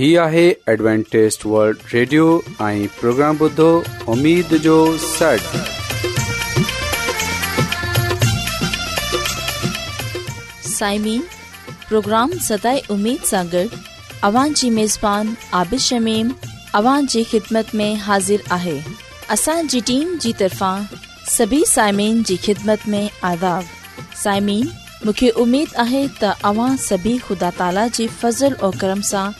هي آهي ॲಡ್وانٽيست world radio ۽ programme بدو اميد جو سٽ سائمين پروگرام ستاي اميد سانگر اوان جي ميزبان عابد شميم اوان جي خدمت ۾ حاضر آهي اسان جي ٽيم جي طرفان سڀي سائمين جي خدمت ۾ عذاب سائمين مونکي اميد آهي ته اوان سڀي خدا تالا جي فضل ۽ کرم سان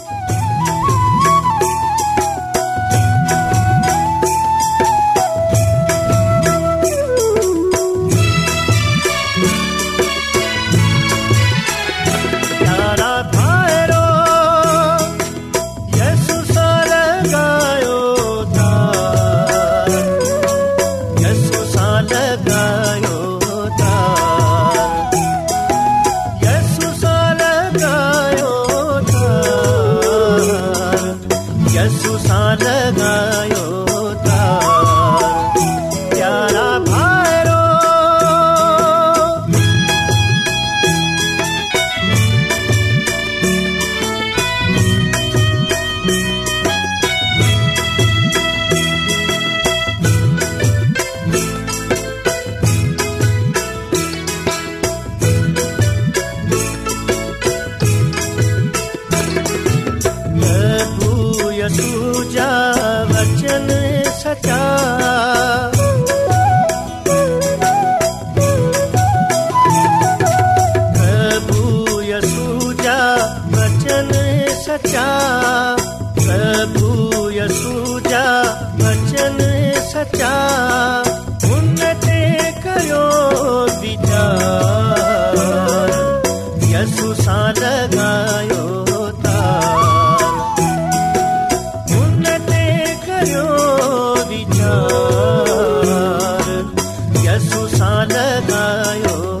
सानायो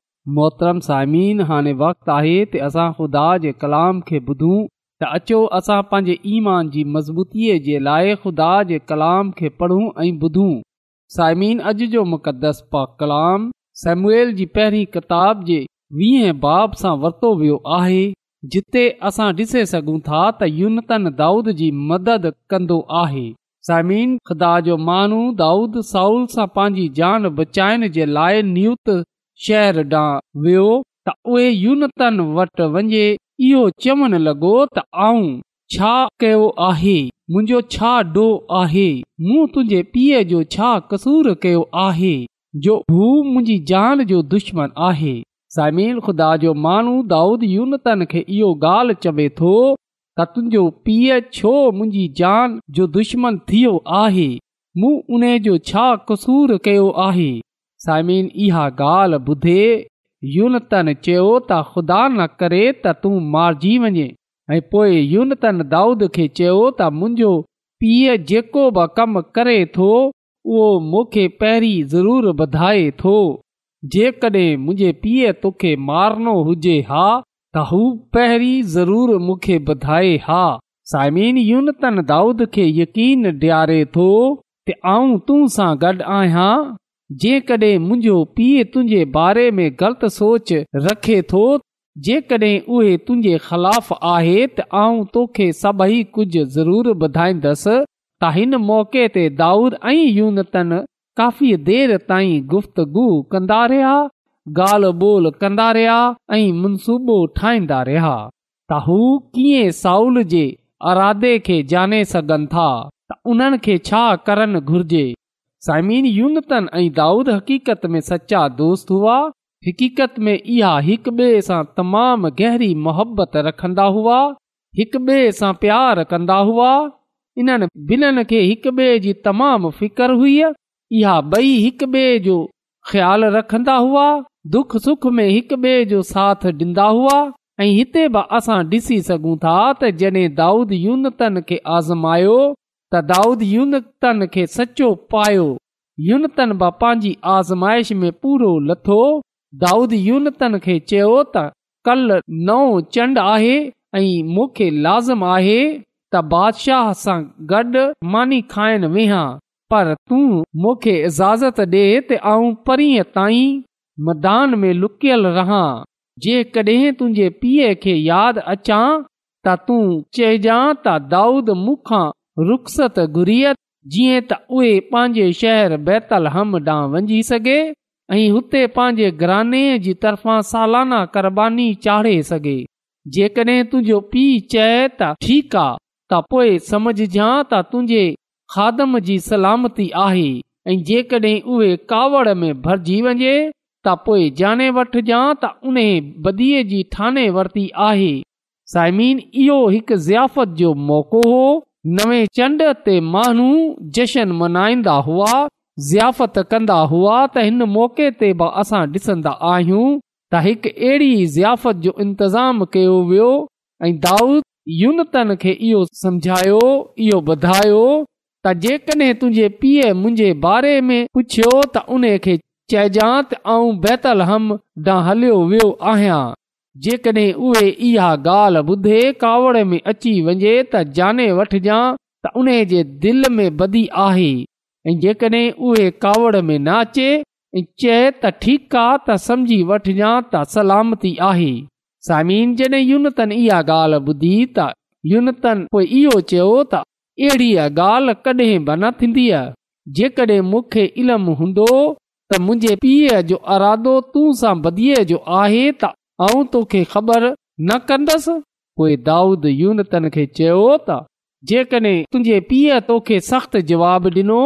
मोहतरम सायमिन हाणे वक़्तु आहे त असां ख़ुदा जे कलाम खे ॿुधूं त अचो असां पंहिंजे ईमान जी मज़बूतीअ जे लाइ ख़ुदा जे कलाम खे पढ़ूं ऐं ॿुधूं साइमिन अॼु जो मुक़दस पा कलाम सेमुएल जी पहिरीं किताब जे वीह बाब सां वरितो वियो आहे जिते असां ॾिसे सघूं था त यूनतन दाऊद जी मदद कंदो आहे साइमिन ख़ुदा जो माण्हू दाऊद साउल सां पंहिंजी जान बचाइण जे लाइ नियुत शहर ॾांहुं वियो त उहे यूनतन वटि वञे इहो चवणु लॻो त आऊं छा कयो आहे मुंहिंजो छा ॾोह आहे मूं तुंहिंजे पीउ जो छा कसूर कयो आहे जो हू मुंहिंजी जान जो दुश्मन आहे समीर ख़ुदा जो माण्हू दाऊद यूनतन खे इहो ॻाल्हि चवे थो त तुंहिंजो पीउ छो मुंहिंजी जान जो दुश्मन थियो आहे मूं उन जो छा कसूर कयो आहे साइमिन इहा ॻाल्हि ॿुधे यूनतन चयो त ख़ुदा न करे त तूं मारिजी वञे ऐं पोइ यूनतन दाऊद खे चयो त मुंहिंजो पीउ जेको बि कमु करे थो उहो मूंखे पहिरीं ज़रूरु ॿुधाए थो जेकॾहिं मुंहिंजे पीउ तोखे मारणो हुजे हा त हू पहिरीं ज़रूरु मूंखे ॿुधाए हा साइमिन यूनतन दाऊद खे यकीन ॾियारे थो आऊं तूं सां गॾु आहियां जेकड॒हिं मुंहिंजो पीउ तुंहिंजे बारे में ग़लति सोच रखे थो जेकड॒हिं उहे तुंहिंजे ख़िलाफ़ आहे त आऊं तोखे सभई कुझु ज़रूरु ॿुधाईंदसि त हिन मौके ते दाऊद ऐं यूनतन काफ़ी देरि ताईं गुफ़्तगु कंदा रहिया ॻाल्हि ॿोल कंदा रहिया ऐं मनसूबो ठाहींदा रहिया त हू कीअं साउल जे अरादे खे जाने सघनि था त छा करणु घुर्जे साइमिनूनतनि ऐं दाऊद हक़ीक़त में सचा दोस्त हुआ हक़ीक़त में इहा हिक ॿिए सां तमाम गहरी मोहबत रखंदा हुआ हिकु ॿिए सां प्यार कंदा हुआ इन्हनि ॿिन्हिनि खे हिक ॿिए जी तमाम फिकर हुई इहा ॿई हिक ॿिए जो ख़्यालु रखंदा हुआ दुख सुख में हिक ॿिए जो साथ ॾींदा हुआ ऐं हिते बि असां ॾिसी सघूं था त जॾहिं दाऊद यूनतन खे आज़मायो त दाऊद यूनतन खे सचो पायो यूनतन बि पंहिंजी आज़माइश में पूरो लथो दाऊद यूनतन खे चयो त कल नओ चंड आहे ऐं मूंखे लाज़िम आहे त बादशाह सां गॾु मानी खाइण वेहा पर तूं मूंखे इज़ाज़त ॾे त आऊं परीहं ताईं मैदान में लुकियल रहां जेकॾहिं तुंहिंजे पीउ खे यादि अचां त तूं चइजां त दाऊद मूंखां रुख़्सत घुरीअ जीअं त उहे पंहिंजे बैतल हम ॾांहुं वञी सघे ऐं हुते पंहिंजे घराने जी तर्फ़ां सालाना क़ुरबानी चाढ़े सघे जेकॾहिं तुंहिंजो पीउ चए त ठीकु आहे त पोइ त तुंहिंजे खादम जी सलामती आहे ऐं जेकॾहिं उहे कावड़ में भरिजी वञे त पोइ जाने वठजांइ त उन बदीअ जी ठाने वरिती आहे साइमीन इहो हिकु ज़ियाफ़त जो मौक़ो हो नवे चंड ते माण्हू जशन मनाईंदा हुआ ज़ियाफ़त कंदा हुआ त हिन मौक़े ते बि असां ॾिसंदा आहियूं त हिकु अहिड़ी ज़ियाफ़त जो इंतज़ाम कयो वियो ऐं दाऊद यूनतन खे इहो सम्झायो इहो ॿुधायो त जेकॾहिं तुंहिंजे पीउ मुंहिंजे बारे में पुछियो त उन खे चइजा त आऊं बेतल हम ॾांहुं हलियो वियो आहियां जेकॾहिं उहे इहा ॻाल्हि ॿुधे कावड़ में अची वञे त जाने वठिजां त उन्हे जे दिलि में बदी आहे ऐं जेकॾहिं उहे कावड़ में न अचे ऐं चए त ठीक आहे त समुझी वठजांइ त सलामती आहे सामिन जड॒हिं यूनतन इहा ॻाल्हि ॿुधी त यूनतन इहो चयो त अहिड़ी ॻाल्हि कडहिं बि न थींदी जेकॾहिं मूंखे इल्मु हूंदो त मुंहिंजे पीउ जो अरादो तूं सां ॿधीअ जो आहे त आऊं तोखे ख़बर न कंदुसि पोइ दाऊद यूनतन खे चयो त जेकॾहिं तुंहिंजे पीउ तोखे सख़्तु जवाबु ॾिनो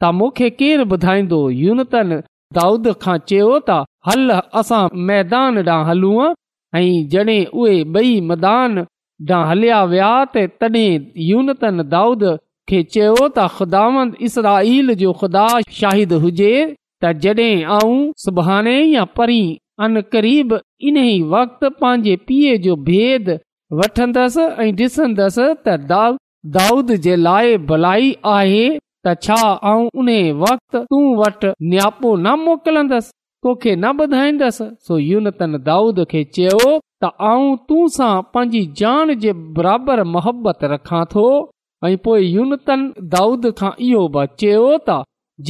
त मूंखे केरु ॿुधाईंदो यूनतन दाऊद खां चयो त हल असां मैदान ॾांहुं हलूं ऐं जॾहिं उहे ॿई मैदान ॾांहुं हलिया विया त तॾहिं यूनतन दाऊद खे चयो त ख़ुदांद इसराईल जो ख़ुदा शाहिद हुजे त जॾहिं आऊं सुभाणे या परीं करीब इन ई वक्त, पंहिंजे पीउ जो भेद वठंदसि ऐं ॾिसंदसि त दाऊद दाऊद जे लाइ भलाई आहे त छा आउं उन वक़्तु तूं वटि नियापो न मोकिलंदसि तोखे न ॿुधाईंदसि सो यूनतन दाऊद खे चयो त आउं तूं सां पंहिंजी जान जे बराबरि मुहबत रखां थो ऐं पोइ यूनतन दाऊद खां इहो बच त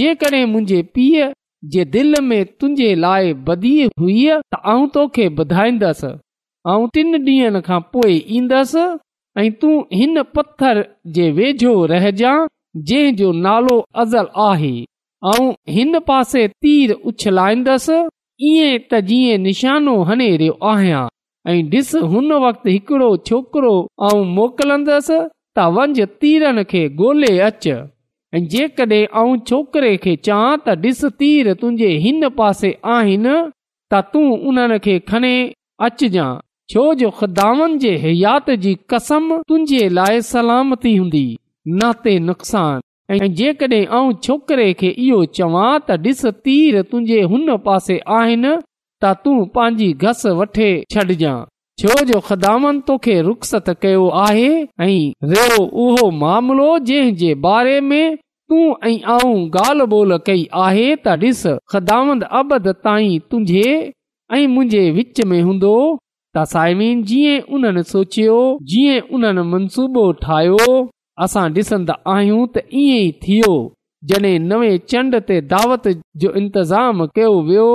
जेकॾहिं मुंहिंजे पीउ जे दिल में तुंहिंजे लाइ बदी हुई त आऊं तोखे ॿुधाईंदसि ऐं टिनि ॾींहनि खां पोइ ईंदसि ऐं तूं हिन जे वेझो रहिजांइ जंहिं जो नालो अज़ल आहे ऐं हिन पासे तीर उछलाईंदसि ईअं त जीअं निशानो हने रहियो आहियां ऐं ॾिस हुन वक़्तु हिकिड़ो छोकिरो ऐं मोकिलंदसि त तीरनि खे ॻोल्हे अच ऐं जेकड॒हिं छोकिरे खे चवां त ॾिसु तीर तुंहिंजे हिन पासे आहिनि त तूं उन्हनि खे खणे अचिजांइ छो जो ख़ुदावन जे हयात जी कसम तुंहिंजे लाइ सलामती हूंदी नाते नुक़सान ऐं जेकड॒हिं छोकिरे खे इहो चवां त ॾिसु तीर तुंहिंजे हुन पासे आहिनि त तूं पंहिंजी घस वठे छॾिजांइ छो जो तोखे रुख़्सत कयो आहे ऐं रहियो उहो मामिलो जंहिं जे बारे में तूं ऐं आऊं ॻाल्हि ॿोल कई आहे त ॾिस अबद ताईं तुंहिंजे ऐं मुंहिंजे विच में हूंदो त साइमीन जीअं उन्हनि सोचियो जीअं उन्हनि मनसूबो ठाहियो असां ॾिसंदा आहियूं त ईअं ई थियो जॾहिं नवे चंड ते दावत जो इंतज़ाम कयो वियो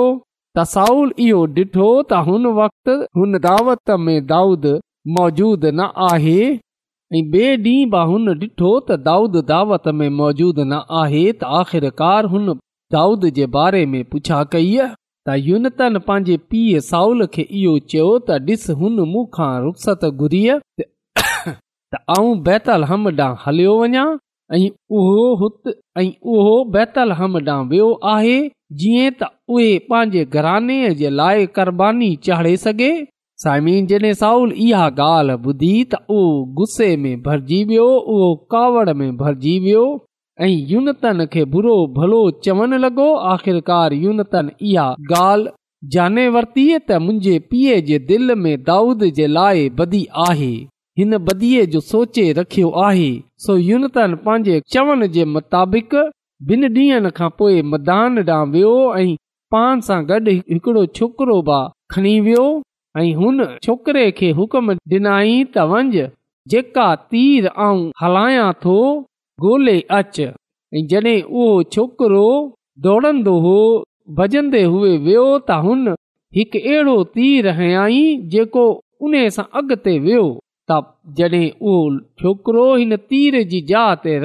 त साउल इहो ॾिठो त हुन वक़्ति हुन दावत में दाऊद मौजूदु न आहे ऐं ॿिए ॾींहुं बि हुन ॾिठो त दाऊद दावत में मौजूदु न आहे त आख़िरकार हुन दाऊद जे बारे में पुछा कई त यूनतन पंहिंजे पीउ साउल खे इहो चयो त ॾिस हुन मूंखां रुख़्सत घुरी त आऊं बैतल हम ॾांहुं हलियो वञा ऐं उहो ऐं उहो बैतल हम ॾांहुं वियो आहे जीअं त उहे पंहिंजे घराने जे लाइ क़ुरबानीबानी चाढ़े सघे साउल इहा ॻाल्हि ॿुधी त उहो गुस्से भरिजी वियो उहो कावड़ में भरिजी वियो ऐं यूनतन खे बुरो भलो चवणु लॻो आख़िरकार यूनतन इहा ॻाल्हि जाने वरती त मुंहिंजे पीउ जे दिलि में दाऊद जे लाइ ब॒ आहे हिन ब॒ जो सोचे रखियो आहे सो यूनतन पंहिंजे चवण जे मुताबिक़ ॿिन ॾींहनि खां पोइ मदान ॾांहुं वियो ऐं पाण सां गॾु हिकिड़ो छोकिरो भाउ खणी वियो ऐं हुन छोकिरे खे हुकम ॾिनाई त वञि जेका तीर आऊं हलायां थो गोल्हे अचे उहो छोकिरो दौड़ंदो हो भजंदे हुए वेहो त हुन हिकु अहिड़ो तीर हयाई जेको उन सां अॻिते वियो त जॾहिं उहो छोकिरो हिन तीर जी जा ते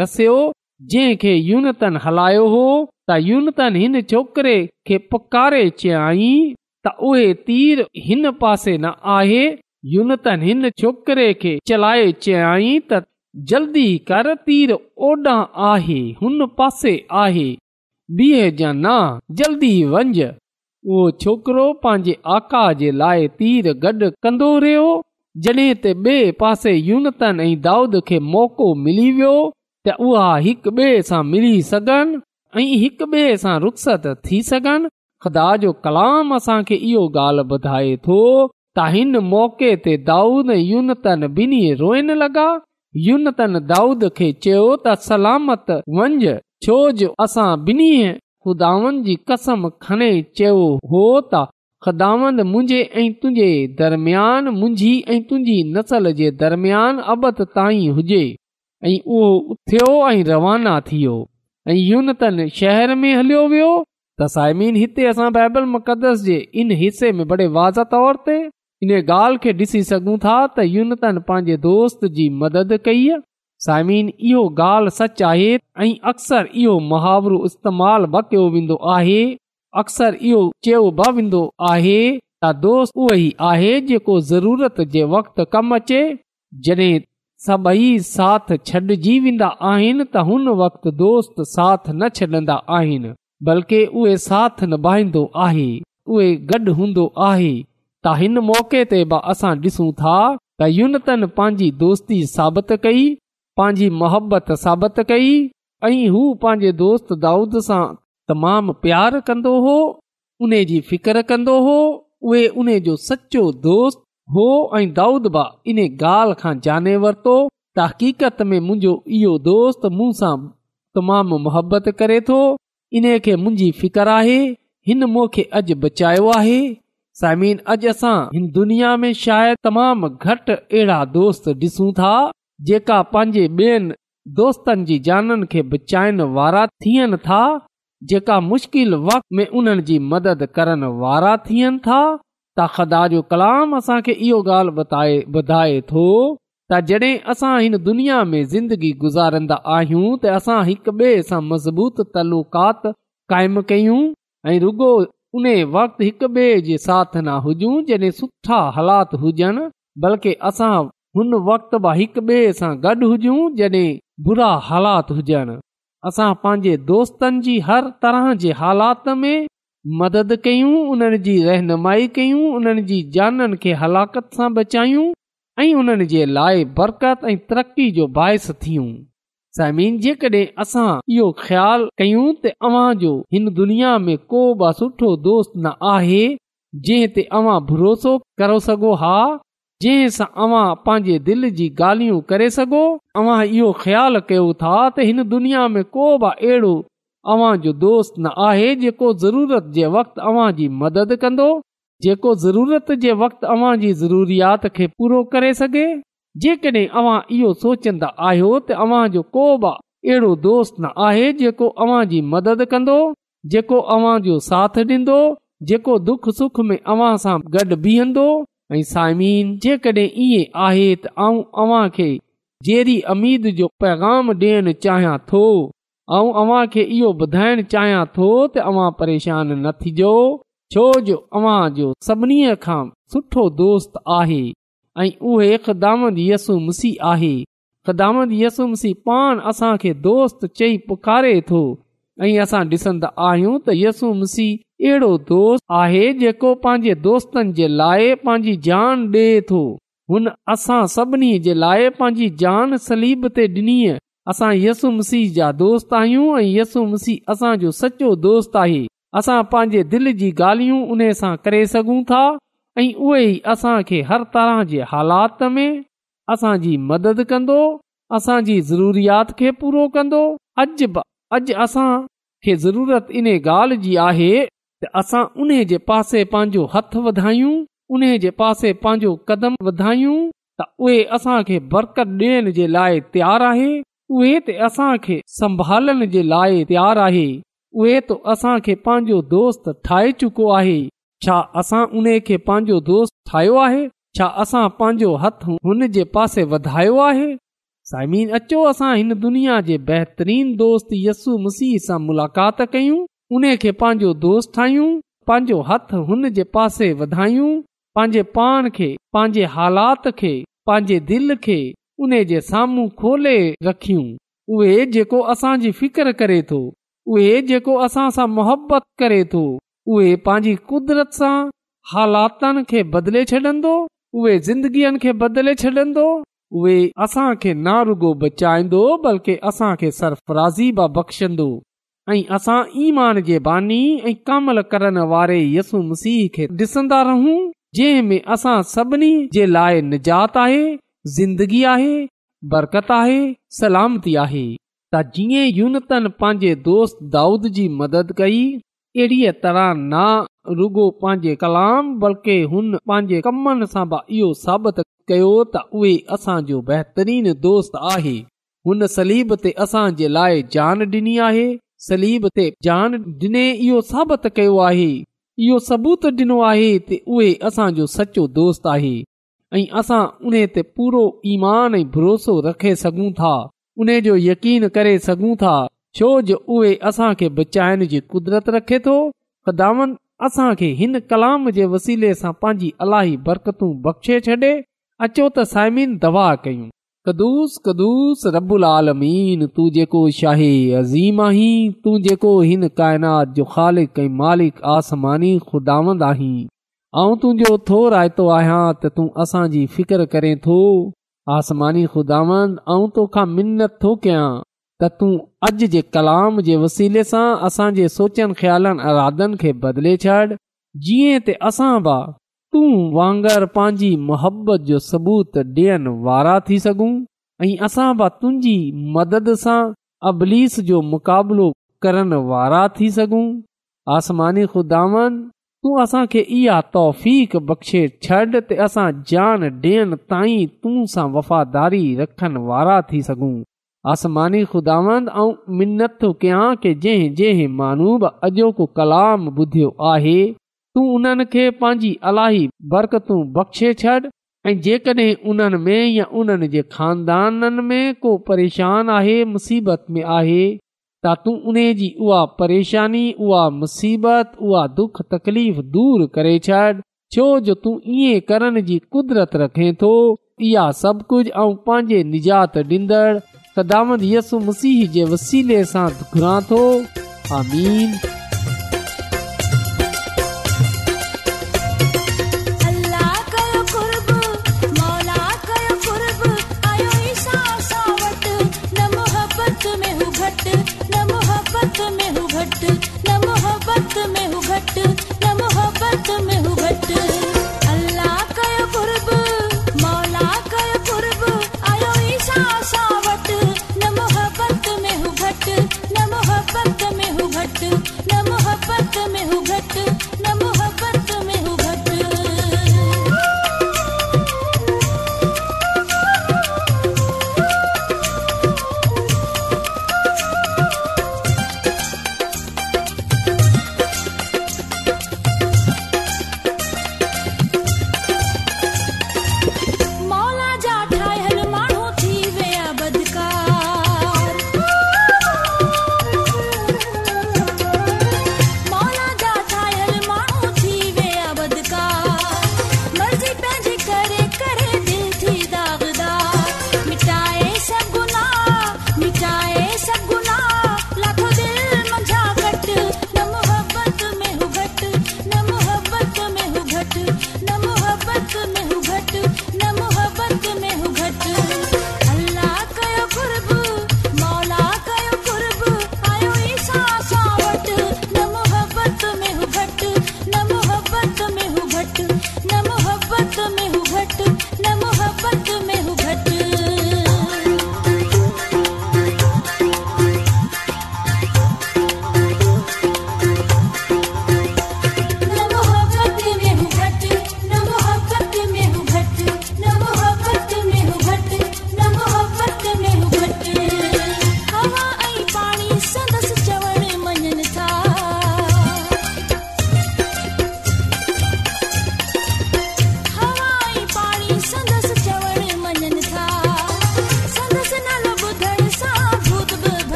जंहिं खे यूनतन हलायो हो त यूनतन हिन छोकिरे खे पकारे चयई त उहे तीर हिन पासे न आहे यूनतन हिन छोकिरे खे चलाए चयांई त जल्दी कर तीर ओॾां आहे हुन पासे आहे बीह जा न जल्दी वंज उहो छोकिरो पंहिंजे आका जे लाइ तीर गॾु कंदो रहियो जॾहिं त ॿिए पासे यूनतन ऐं दाऊद खे मौको मिली वियो उहा हिकु ॿिए सां मिली सघनि ऐं हिक ॿिए सां रुख़्सत थी सघनि ख़ुदा जो कलाम असांखे इहो ॻाल्हि ॿुधाए थो त हिन मौक़े ते दाऊद यूनतन ॿिन्हिनि रोइन लॻा यूनतन दाऊद खे चयो त सलामत वंज छो जो असां ॿिन्हि खुदान जी कसम खणे चयो हो त ख़दावन मुंहिंजे ऐं तुंहिंजे दरमियान मुंहिंजी ऐं तुंहिंजी नसुल जे दरमियान अबत ताईं हुजे ऐं उहो थियो ऐं रवाना थी वियो ऐं यूनतन शहर में हलियो वियो त साइमिन हिते असां बाइबल मुक़दस जे इन हिसे में बड़े वाज़ तौर ते इन ॻाल्हि खे ॾिसी सघूं था त यूनतन पंहिंजे दोस्त जी मदद कई साइमीन इहो ॻाल्हि सच आहे ऐं अक्सर इहो मुहावरो इस्तेमालु बि कयो वेंदो आहे अक्सर इहो चयो बि वेंदो आहे त दोस्त उहो ई आहे जेको ज़रूरत जे वक़्तु कमु अचे जॾहिं सभई साथ छॾिजी वेंदा आहिनि त हुन वक़्तु दोस्त साथ न छॾंदा आहिनि बल्कि उहे साथ निभाईंदो आहे उहे गॾु हूंदो आहे त हिन मौके ते बि असां ॾिसूं था त यूनतन पंहिंजी दोस्ती साबित कई पंहिंजी मुहबत साबित कई ऐं हू पंहिंजे दोस्त दाऊद सां तमामु प्यारु कंदो हो उने जी फिकर कंदो हो उहे उन जो सचो दोस्त हो ऐं दाउदबा इन ॻाल्हि खां जाने वरितो तकीक़त में मुंहिंजो इहो दोस्त मूं सां तमामु محبت करे थो इन्हे खे मुंहिंजी फिक्र आहे हिन मूंखे अॼु बचायो आहे साइमिन अॼु असां हिन दुनिया में शायदि तमामु घटि अहिड़ा दोस्त ॾिसूं था जेका पंहिंजे ॿियनि दोस्तनि जी जाननि खे बचाइण वारा थियनि था जेका मुश्किल वक़्त में उन्हनि जी मदद करण वारा थियनि था ख़ुदा जो कलाम असांखे इहो ॻाल्हि ॿुधाए थो त जॾहिं असां हिन दुनिया में ज़िंदगी गुज़ारंदा आहियूं त असां हिकु ॿिए सां मज़बूत तलूकात काइम कयूं ऐं रुगो उन वक़्त साथ न हुजूं जॾहिं सुठा हालात हुजनि बल्कि असां हुन वक़्त हालात हुजनि असां पंहिंजे दोस्तनि जी हर तरह जे हालात में मदद कयूं उन्हनि जी रहनुमाई कयूं उन्हनि जी जाननि खे हलाकत सां बचायूं ऐं उन्हनि जे लाइ बरकत ऐं तरक़ी जो बाहिस थियूं समीन जेकॾहिं असां इहो ख़्यालु कयूं तव्हां जो हिन दुनिया में को बि सुठो दोस्त न आहे जंहिं ते अव्हां भरोसो करे सघो हा जंहिं सां अवां पंहिंजे दिलि जी ॻाल्हियूं करे सघो तव्हां इहो ख़्यालु कयो था त हिन दुनिया में को बि अहिड़ो अव्हां जो दोस्त न आहे जेको ज़रूरत जे वक़्तु अव्हां जी मदद कंदो जेको ज़रूरत जे वक़्तु अवां जी ज़रूरत खे पूरो करे सघे जेकॾहिं तव्हां इहो सोचंदा आहियो जो को बि अहिड़ो दोस्त न आहे जेको अव्हां जी मदद कंदो जेको साथ ॾींदो जेको दुख सुख में अव्हां सां गॾु बीहंदो ऐं साइमीन जेकॾहिं ईअं आहे त आऊं अव्हां खे जहिड़ी अमीद जो पैगाम ॾियण चाहियां थो ऐं अव्हां खे इहो ॿुधाइण चाहियां थो तव्हां परेशान न थी जो छो जो अव्हां जो सभिनी खां सुठो दोस्त आहे ऐं उहे ख़दामत यसू मसी आहे ख़िदामत यसी पाण असां दोस्त चई पुकारे थो ऐं असां डि॒संदा आहियूं त यसू मसी अहिड़ो दोस्त आहे जेको पंहिंजे दोस्तनि जे लाइ पंहिंजी जान ॾे थो हुन असां सभिनी जे लाइ पंहिंजी जान सलीब ते ॾिनी असां यसु मसीह जा दोस्त आहियूं ऐं यसु मसीह असांजो सचो दोस्त आहे असां पंहिंजे दिलि जी ॻाल्हियूं उन सां करे सघूं था ऐं उहे ई हर तरह जे हालात में असांजी मदद कंदो असांजी ज़रूरियात खे पूरो कंदो अॼु अॼु असां खे ज़रूरत इन ॻाल्हि जी आहे त असां उन जे पासे पंहिंजो हथ वधायूं उन जे पासे पंहिंजो कदम वधायूं त उहे बरकत ॾियण जे लाइ तयारु आहे उहे असां खे संभालण जे लाइ तयारु आहे उहे तो असां खे पंहिंजो दोस्त ठाहे चुको आहे छा असां उन खे पंहिंजो दोस्त ठाहियो आहे छा असां पंहिंजो हथ हुन जे पासे वधायो आहे साइमीन अचो असां हिन दुनिया जे बहितरीन दोस्त यस्सू मसीह सां मुलाक़ात कयूं उन खे पंहिंजो दोस्त ठाहियूं पंहिंजो हथ हुन जे पासे वधायूं पंहिंजे पाण खे पंहिंजे हालात खे पंहिंजे दिलि खे उने जे साम्हूं खोले रखियूं उहे जेको असांजी फिकर करे थो उहे जेको असां सां मुहबत करे थो उहे पंहिंजी कुदरत सां हालातनि खे बदिले छॾंदो उहे ज़िंदगीअ खे बदिले छॾंदो उहे असां खे ना रुगो बचाईंदो बल्कि असांखे सर्फ राज़ीबा बख़्शंदो ऐं असां ईमान जे बानी ऐं कमल करण वारे यसु मसीह खे ॾिसंदा रहूं जंहिं में असां सभिनी जे लाइ निजात आहे ज़िंदगी आहे बरकत आहे सलामती आहे त जीअं यूनतन पंहिंजे दोस्त दाऊद जी मदद कई अहिड़ीअ तरह ना रुॻो पंहिंजे कलाम बल्कि हुन पंहिंजे कमनि सां बि इहो साबित कयो त उहो असांजो बेहतरीन दोस्त आहे हुन सलीब ते असां जे लाइ जान डि॒नी आहे सलीब ते जान ॾिने इहो साबित कयो आहे इहो सबूत ॾिनो आहे त उहे असांजो सचो दोस्त आहे ऐं असां उन ते पूरो ईमान ऐं भरोसो रखे सघूं था उन्हे जो यकीन करे सघूं था छो जो उहे असांखे बचाइण जी कुदरत रखे थो ख़ुदांद असांखे हिन कलाम जे वसीले सां पंहिंजी अलाही बरकतू बख़्शे छ्ॾे अचो त साइमीन दवा कयूं कदुस कदुस रबुल आलमीन तूं जेको शाही अज़ीम आहीं तूं जेको हिन काइनात जो ख़ालिक ऐं मालिक आसमानी ख़ुदावंद आहीं ऐं तुंहिंजो थो रायतो आहियां त तूं असांजी फिकर करें थो आसमानी ख़ुदांद तोखा मिनत थो कयां त तूं अॼु जे कलाम जे वसीले सां असांजे सोचनि ख्यालनि अरादनि खे बदिले छॾ जीअं त असां बा तूं वांगर पंहिंजी मुहबत जो सबूत ॾियनि वारा थी सघूं ऐं असां बि तुंहिंजी मदद सां अबलीस जो मुक़ाबिलो करण वारा थी सघूं आसमानी ख़ुदावंद तूं असांखे इहा तौफ़ बख़्शे छॾि त असां जान ॾियण ताईं तूं सां वफ़ादारी रखनि वारा थी सघूं आसमानी खुदावंद ऐं मिनत कयां की जंहिं जंहिं मानूब अॼोको कलाम ॿुधियो आहे तूं उन्हनि खे पंहिंजी अलाई बरकतूं बख़्शे छॾ ऐं जेकॾहिं उन्हनि में या उन्हनि जे में को परेशान आहे मुसीबत में आहे तूं उन जी उहा परेशानी उहा उहा दुख तकलीफ़ दूर तकली छो जो तूं ईअं करण जी कुदरत रखे थो इहा सभु कुझु ऐं पंहिंजे निजात ॾींदड़ यसु मसीह जे वसीले सां घुरा थो हामीद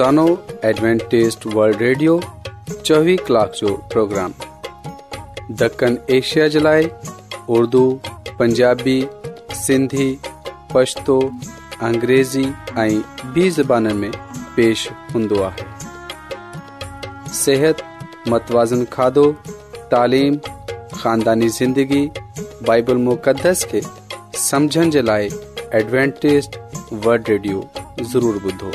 एडवेंटेज़ वल्ड रेडियो ریڈیو कलाक کلاک جو پروگرام دکن ایشیا جلائے اردو پنجابی سندھی پشتو अंग्रेज़ी ऐं बि میں پیش पेश हूंदो متوازن کھادو मतवाज़न خاندانی زندگی ख़ानदानी ज़िंदगी बाइबल मुक़दस खे समुझण जे लाइ एडवेंटेज़ वल्ड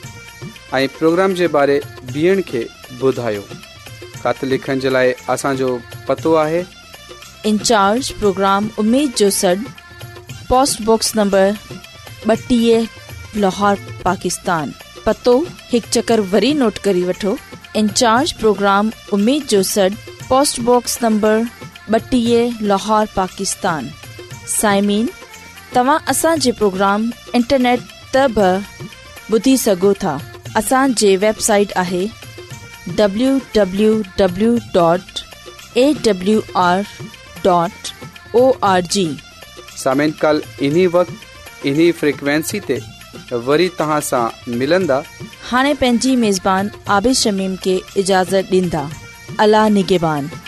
इन प्रोग्राम पतो हिकु चकर प्रोग्राम साइमीन तव्हां असांजे प्रोग्राम इंटरनेट त ॿुधी सघो था असांजे वेबसाइट आहे वरी हाणे पंहिंजी عابد आबिशमीम खे اجازت ॾींदा अला निगेबान